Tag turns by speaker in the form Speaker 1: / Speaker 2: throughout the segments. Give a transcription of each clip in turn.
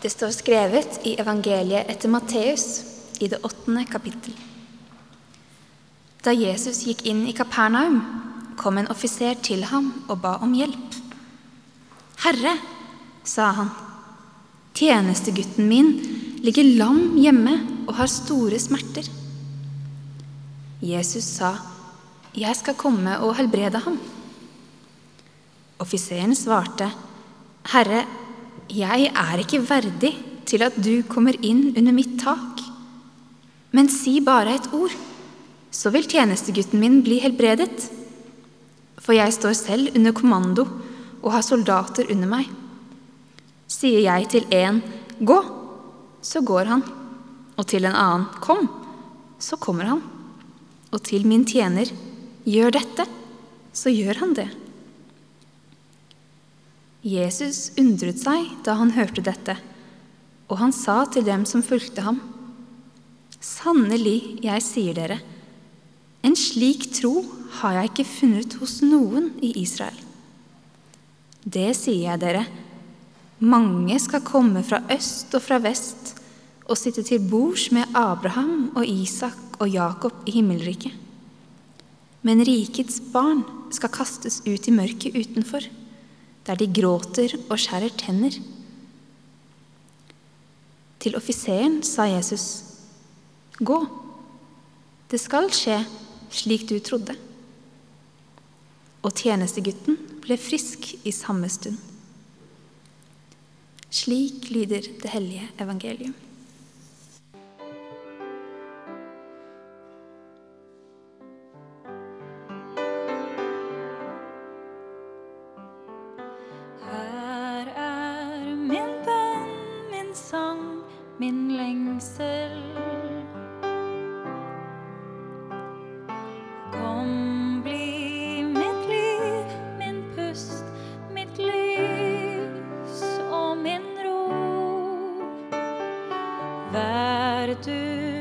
Speaker 1: Det står skrevet i evangeliet etter Matteus i det åttende kapittel. Da Jesus gikk inn i Kapernaum, kom en offiser til ham og ba om hjelp. Herre, sa han, tjenestegutten min ligger lam hjemme og har store smerter. Jesus sa, Jeg skal komme og helbrede ham. Offiseren svarte, Herre, jeg er ikke verdig til at du kommer inn under mitt tak. Men si bare et ord, så vil tjenestegutten min bli helbredet. For jeg står selv under kommando og har soldater under meg. Sier jeg til en 'gå', så går han, og til en annen 'kom', så kommer han. Og til min tjener 'gjør dette', så gjør han det. Jesus undret seg da han hørte dette, og han sa til dem som fulgte ham, Sannelig, jeg sier dere, en slik tro har jeg ikke funnet hos noen i Israel. Det sier jeg dere, mange skal komme fra øst og fra vest og sitte til bords med Abraham og Isak og Jakob i himmelriket. Men rikets barn skal kastes ut i mørket utenfor der de gråter og skjærer tenner. Til offiseren sa Jesus, Gå, det skal skje slik du trodde. Og tjenestegutten ble frisk i samme stund. Slik lyder det hellige evangelium.
Speaker 2: Vær du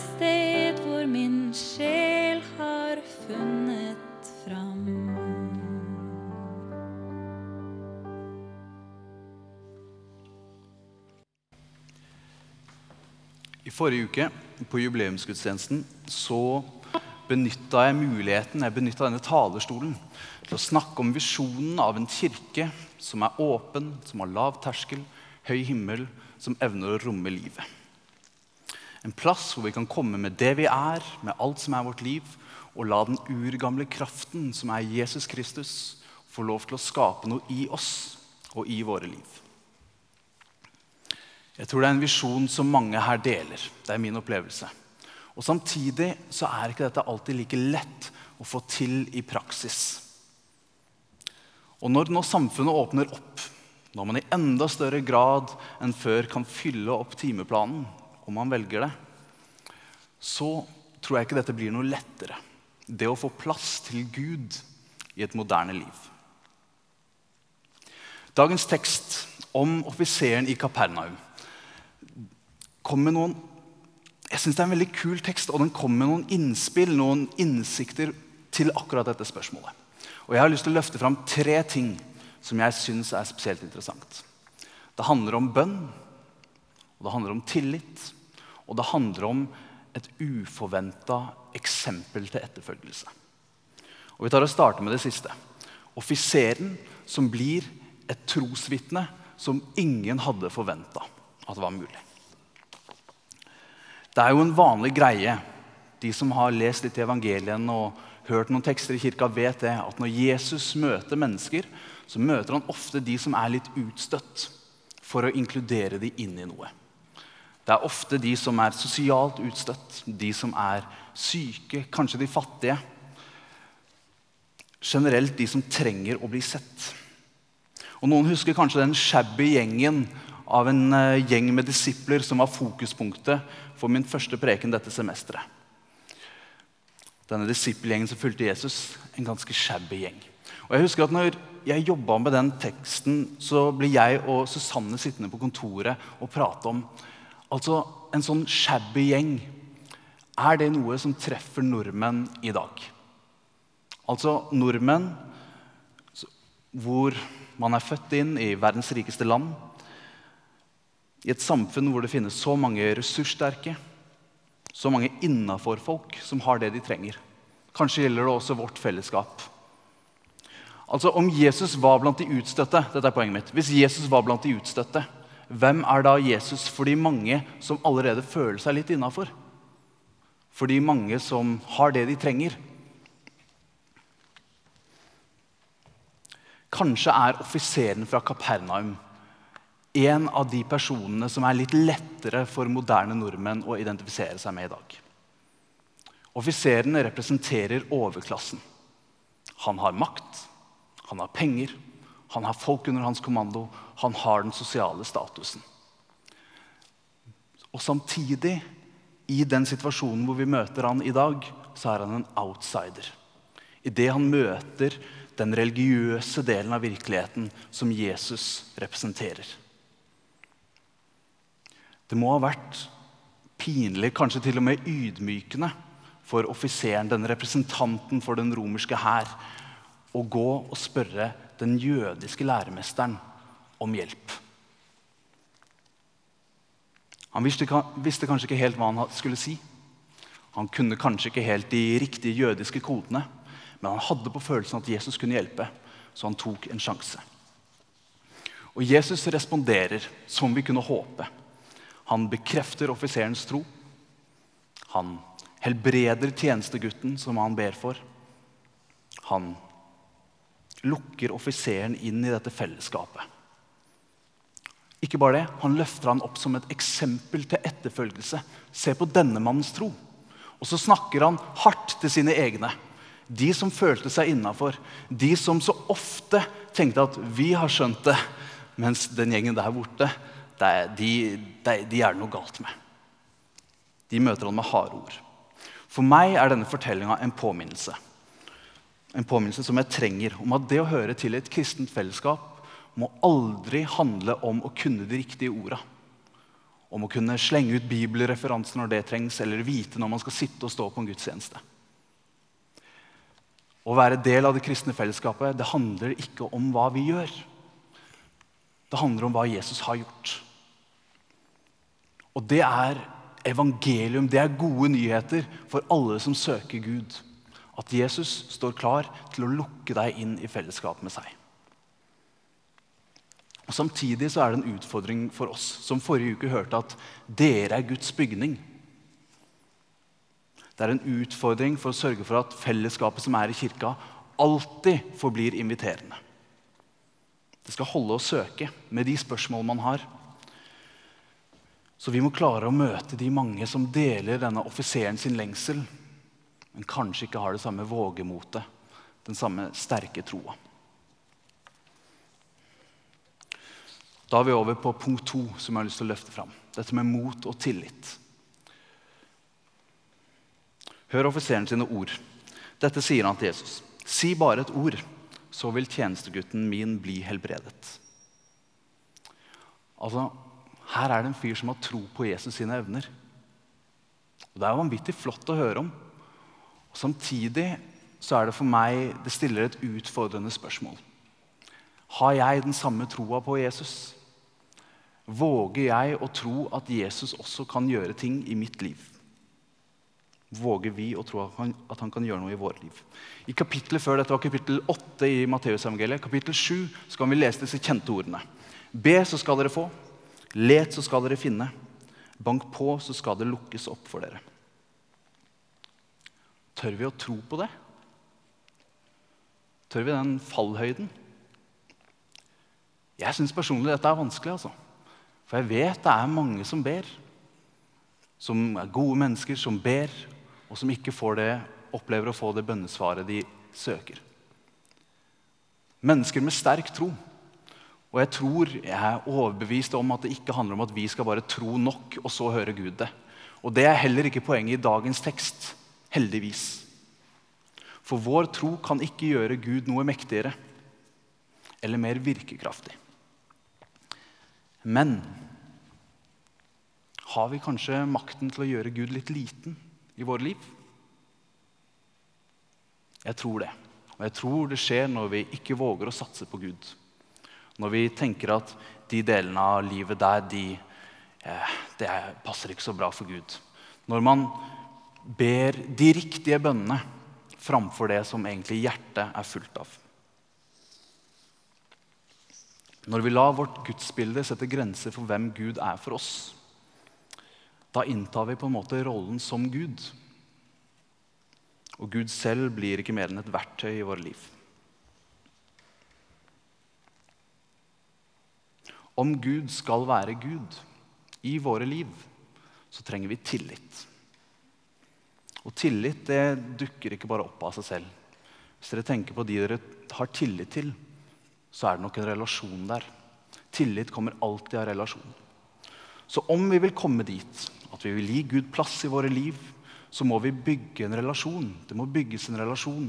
Speaker 2: sted hvor min sjel har funnet fram.
Speaker 3: I forrige uke på jubileumsgudstjenesten så benytta jeg muligheten, jeg benytta denne talerstolen til å snakke om visjonen av en kirke som er åpen, som har lav terskel, høy himmel, som evner å romme livet. En plass hvor vi kan komme med det vi er, med alt som er vårt liv, og la den urgamle kraften som er Jesus Kristus, få lov til å skape noe i oss og i våre liv. Jeg tror det er en visjon som mange her deler. Det er min opplevelse. Og Samtidig så er ikke dette alltid like lett å få til i praksis. Og når nå samfunnet åpner opp, når man i enda større grad enn før kan fylle opp timeplanen, om man velger det, så tror jeg ikke dette blir noe lettere. Det å få plass til Gud i et moderne liv. Dagens tekst om offiseren i Kapernaum kommer med noen jeg synes Det er en veldig kul tekst, og den kommer med noen innspill, noen innsikter til akkurat dette spørsmålet. Og Jeg har lyst til å løfte fram tre ting som jeg syns er spesielt interessant. Det handler om bønn, og det handler om tillit, og det handler om et uforventa eksempel til etterfølgelse. Og Vi tar og starter med det siste. Offiseren som blir et trosvitne som ingen hadde forventa at var mulig. Det er jo en vanlig greie. De som har lest litt i evangeliene og hørt noen tekster i kirka, vet det, at når Jesus møter mennesker, så møter han ofte de som er litt utstøtt, for å inkludere de inn i noe. Det er ofte de som er sosialt utstøtt, de som er syke, kanskje de fattige. Generelt de som trenger å bli sett. Og Noen husker kanskje den shabby gjengen av en eh, gjeng med disipler som var fokuspunktet for min første preken dette semesteret. Denne disippelgjengen som fulgte Jesus, en ganske shabby gjeng. Og jeg husker at når jeg jobba med den teksten, så ble jeg og Susanne sittende på kontoret og prate om altså en sånn shabby gjeng. Er det noe som treffer nordmenn i dag? Altså nordmenn hvor man er født inn i verdens rikeste land. I et samfunn hvor det finnes så mange ressurssterke, så mange innafor-folk som har det de trenger. Kanskje gjelder det også vårt fellesskap. Altså Om Jesus var blant de utstøtte dette er poenget mitt, Hvis Jesus var blant de utstøtte, hvem er da Jesus for de mange som allerede føler seg litt innafor? For de mange som har det de trenger? Kanskje er offiseren fra Kapernaum en av de personene som er litt lettere for moderne nordmenn å identifisere seg med i dag. Offiseren representerer overklassen. Han har makt, han har penger, han har folk under hans kommando, han har den sosiale statusen. Og samtidig, i den situasjonen hvor vi møter han i dag, så er han en outsider. Idet han møter den religiøse delen av virkeligheten som Jesus representerer. Det må ha vært pinlig, kanskje til og med ydmykende, for offiseren, den representanten for den romerske hær, å gå og spørre den jødiske læremesteren om hjelp. Han visste, visste kanskje ikke helt hva han skulle si. Han kunne kanskje ikke helt de riktige jødiske kodene. Men han hadde på følelsen at Jesus kunne hjelpe, så han tok en sjanse. Og Jesus responderer som vi kunne håpe. Han bekrefter offiserens tro. Han helbreder tjenestegutten som han ber for. Han lukker offiseren inn i dette fellesskapet. Ikke bare det, Han løfter han opp som et eksempel til etterfølgelse. Se på denne mannens tro. Og så snakker han hardt til sine egne. De som følte seg innafor. De som så ofte tenkte at 'vi har skjønt det', mens den gjengen der borte, de, de, de er det noe galt med. De møter han med harde ord. For meg er denne fortellinga en påminnelse. En påminnelse som jeg trenger om at det å høre til et kristent fellesskap må aldri handle om å kunne de riktige orda. om å kunne slenge ut bibelreferanser når det trengs, eller vite når man skal sitte og stå på en gudstjeneste. Å være del av det kristne fellesskapet det handler ikke om hva vi gjør. Det handler om hva Jesus har gjort. Og det er evangelium, det er gode nyheter for alle som søker Gud. At Jesus står klar til å lukke deg inn i fellesskap med seg. Og Samtidig så er det en utfordring for oss som forrige uke hørte at dere er Guds bygning. Det er en utfordring for å sørge for at fellesskapet som er i kirka, alltid forblir inviterende. Det skal holde å søke med de spørsmål man har. Så vi må klare å møte de mange som deler denne offiseren sin lengsel, men kanskje ikke har det samme vågemotet, den samme sterke troa. Da er vi over på punkt to, som jeg har lyst til å løfte fram. Dette med mot og tillit. Hør offiseren sine ord. Dette sier han til Jesus. Si bare et ord, så vil tjenestegutten min bli helbredet. Altså, Her er det en fyr som har tro på Jesus sine evner. Og Det er vanvittig flott å høre om. Og Samtidig så er det for meg det stiller et utfordrende spørsmål. Har jeg den samme troa på Jesus? Våger jeg å tro at Jesus også kan gjøre ting i mitt liv? Våger vi å tro at han, at han kan gjøre noe i våre liv? I kapittelet før dette var kapittel 8 i Matteusevangeliet, kapittel 7, så kan vi lese disse kjente ordene. Be, så skal dere få. Let, så skal dere finne. Bank på, så skal det lukkes opp for dere. Tør vi å tro på det? Tør vi den fallhøyden? Jeg syns personlig dette er vanskelig. altså. For jeg vet det er mange som ber. Som er gode mennesker, som ber, og som ikke det, opplever å få det bønnesvaret de søker. Mennesker med sterk tro. Og jeg tror, jeg er overbevist om at det ikke handler om at vi skal bare tro nok, og så høre Gud det. Og det er heller ikke poenget i dagens tekst. Heldigvis. For vår tro kan ikke gjøre Gud noe mektigere eller mer virkekraftig. Men har vi kanskje makten til å gjøre Gud litt liten i våre liv? Jeg tror det. Og jeg tror det skjer når vi ikke våger å satse på Gud. Når vi tenker at de delene av livet der, de, eh, det passer ikke så bra for Gud. Når man ber de riktige bønnene framfor det som egentlig hjertet er fullt av. Når vi lar vårt gudsbilde sette grenser for hvem Gud er for oss, da inntar vi på en måte rollen som Gud. Og Gud selv blir ikke mer enn et verktøy i våre liv. Om Gud skal være Gud i våre liv, så trenger vi tillit. Og tillit det dukker ikke bare opp av seg selv. Hvis dere tenker på de dere har tillit til, så er det nok en relasjon der. Tillit kommer alltid av relasjon. Så om vi vil komme dit at vi vil gi Gud plass i våre liv, så må vi bygge en relasjon. Det må bygges en relasjon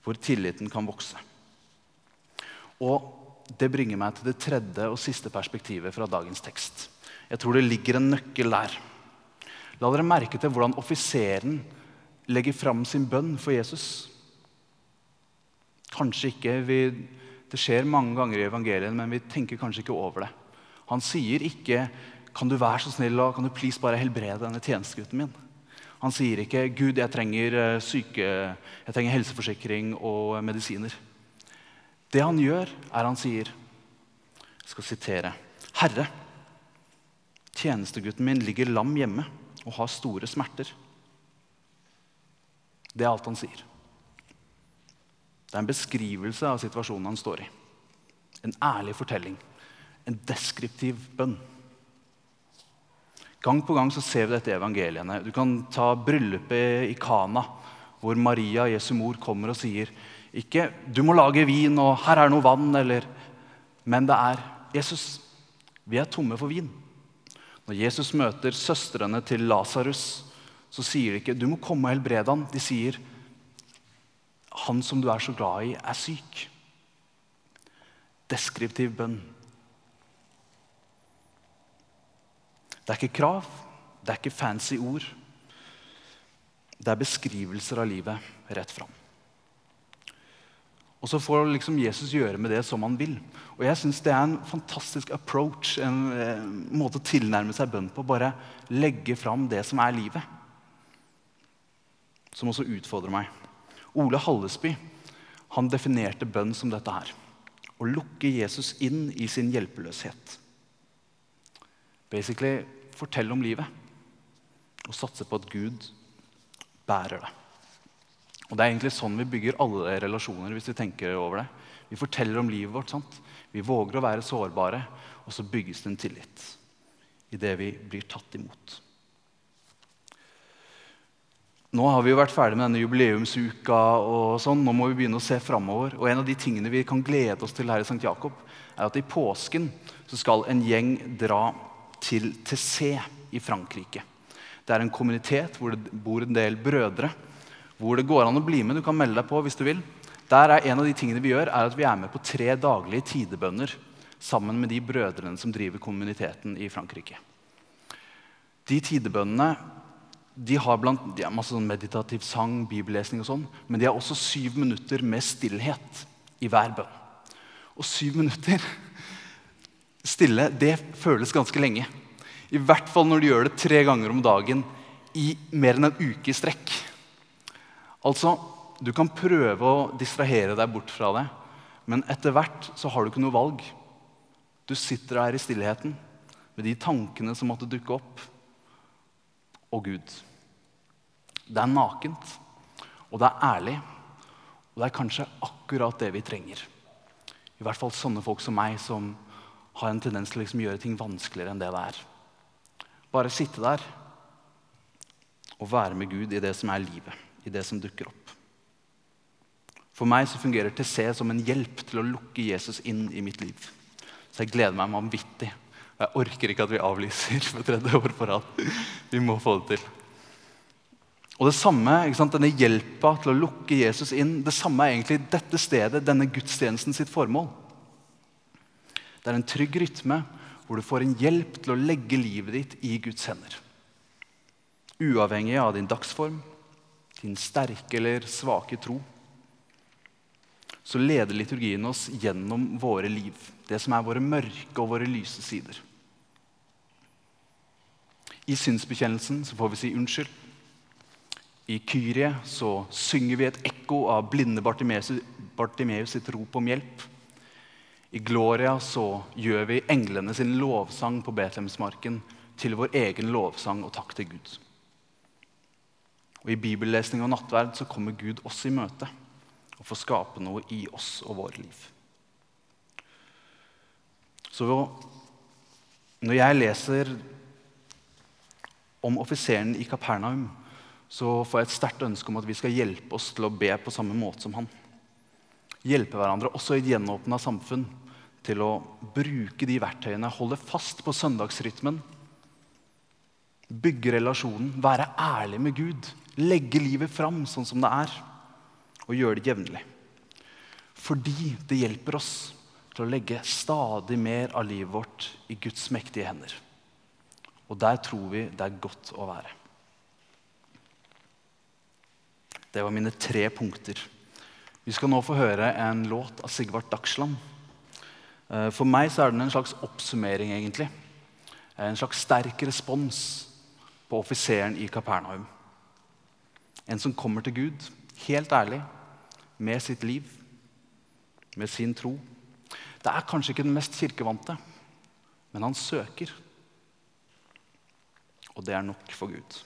Speaker 3: hvor tilliten kan vokse. Og Det bringer meg til det tredje og siste perspektivet fra dagens tekst. Jeg tror det ligger en nøkkel der. La dere merke til hvordan offiseren legger fram sin bønn for Jesus. Kanskje ikke vi, Det skjer mange ganger i evangeliet, men vi tenker kanskje ikke over det. Han sier ikke kan du være så snill og kan du please bare helbrede denne tjenestegutten min? Han sier ikke 'Gud, jeg trenger, eh, syke, jeg trenger helseforsikring og medisiner'. Det han gjør, er han sier Jeg skal sitere. 'Herre, tjenestegutten min ligger lam hjemme og har store smerter.' Det er alt han sier. Det er en beskrivelse av situasjonen han står i. En ærlig fortelling. En deskriptiv bønn. Gang på gang så ser vi dette i evangeliene. Du kan ta bryllupet i Kana, hvor Maria, Jesu mor, kommer og sier ikke 'du må lage vin', og 'her er noe vann', eller Men det er 'Jesus, vi er tomme for vin'. Når Jesus møter søstrene til Lasarus, så sier de ikke 'du må komme og helbrede ham'. De sier 'han som du er så glad i, er syk'. Deskriptiv bønn. Det er ikke krav, det er ikke fancy ord. Det er beskrivelser av livet rett fram. Og så får liksom Jesus gjøre med det som han vil. Og jeg synes Det er en fantastisk approach, en eh, måte å tilnærme seg bønn på. Bare legge fram det som er livet. Som også utfordrer meg. Ole Hallesby han definerte bønn som dette her. Å lukke Jesus inn i sin hjelpeløshet. Basically fortelle om livet og satse på at Gud bærer det. Og Det er egentlig sånn vi bygger alle relasjoner. hvis Vi tenker over det. Vi forteller om livet vårt. sant? Vi våger å være sårbare, og så bygges det en tillit i det vi blir tatt imot. Nå har vi jo vært ferdig med denne jubileumsuka. og sånn. Nå må vi begynne å se framover. Og en av de tingene vi kan glede oss til her i St. Jakob, er at i påsken så skal en gjeng dra til Tessé i Frankrike. Det er en kommunitet hvor det bor en del brødre hvor det går an å bli med. Du kan melde deg på hvis du vil. Der er En av de tingene vi gjør, er at vi er med på tre daglige tidebønner sammen med de brødrene som driver kommuniteten i Frankrike. De tidebønnene de har, blant, de har masse sånn meditativ sang, bibellesning og sånn, men de har også syv minutter med stillhet i hver bønn. Og syv minutter stille, det føles ganske lenge. I hvert fall når du gjør det tre ganger om dagen i mer enn en uke i strekk. Altså, Du kan prøve å distrahere deg bort fra det, men etter hvert så har du ikke noe valg. Du sitter der i stillheten med de tankene som måtte dukke opp. Og Gud. Det er nakent, og det er ærlig, og det er kanskje akkurat det vi trenger. I hvert fall sånne folk som meg, som har en tendens til å liksom gjøre ting vanskeligere enn det det er. Bare sitte der og være med Gud i det som er livet i det som dukker opp. For meg så fungerer til se som en hjelp til å lukke Jesus inn i mitt liv. Så jeg gleder meg vanvittig. Jeg orker ikke at vi avlyser for tredje år på rad. Vi må få det til. Og det samme, Denne hjelpa til å lukke Jesus inn, det samme er egentlig dette stedet, denne gudstjenesten sitt formål. Det er en trygg rytme hvor du får en hjelp til å legge livet ditt i Guds hender. Uavhengig av din dagsform, din sterke eller svake tro, så leder liturgien oss gjennom våre liv. Det som er våre mørke og våre lyse sider. I synsbekjennelsen så får vi si unnskyld. I Kyrie så synger vi et ekko av blinde Bartimeus, sitt rop om hjelp. I Gloria så gjør vi englene sin lovsang på Betlehemsmarken til vår egen lovsang og takk til Gud. Og I bibellesning og nattverd så kommer Gud oss i møte og får skape noe i oss og våre liv. Så når jeg leser om offiseren i Kapernaum, så får jeg et sterkt ønske om at vi skal hjelpe oss til å be på samme måte som han. Hjelpe hverandre, også i et gjenåpna samfunn, til å bruke de verktøyene. Holde fast på søndagsrytmen. Bygge relasjonen. Være ærlig med Gud legge livet fram sånn som det er, og gjøre det jevnlig. Fordi det hjelper oss til å legge stadig mer av livet vårt i Guds mektige hender. Og der tror vi det er godt å være. Det var mine tre punkter. Vi skal nå få høre en låt av Sigvart Dagsland. Eh, for meg så er den en slags oppsummering, egentlig. En slags sterk respons på offiseren i Kapernaum. En som kommer til Gud helt ærlig, med sitt liv, med sin tro. Det er kanskje ikke den mest kirkevante, men han søker. Og det er nok for Gud.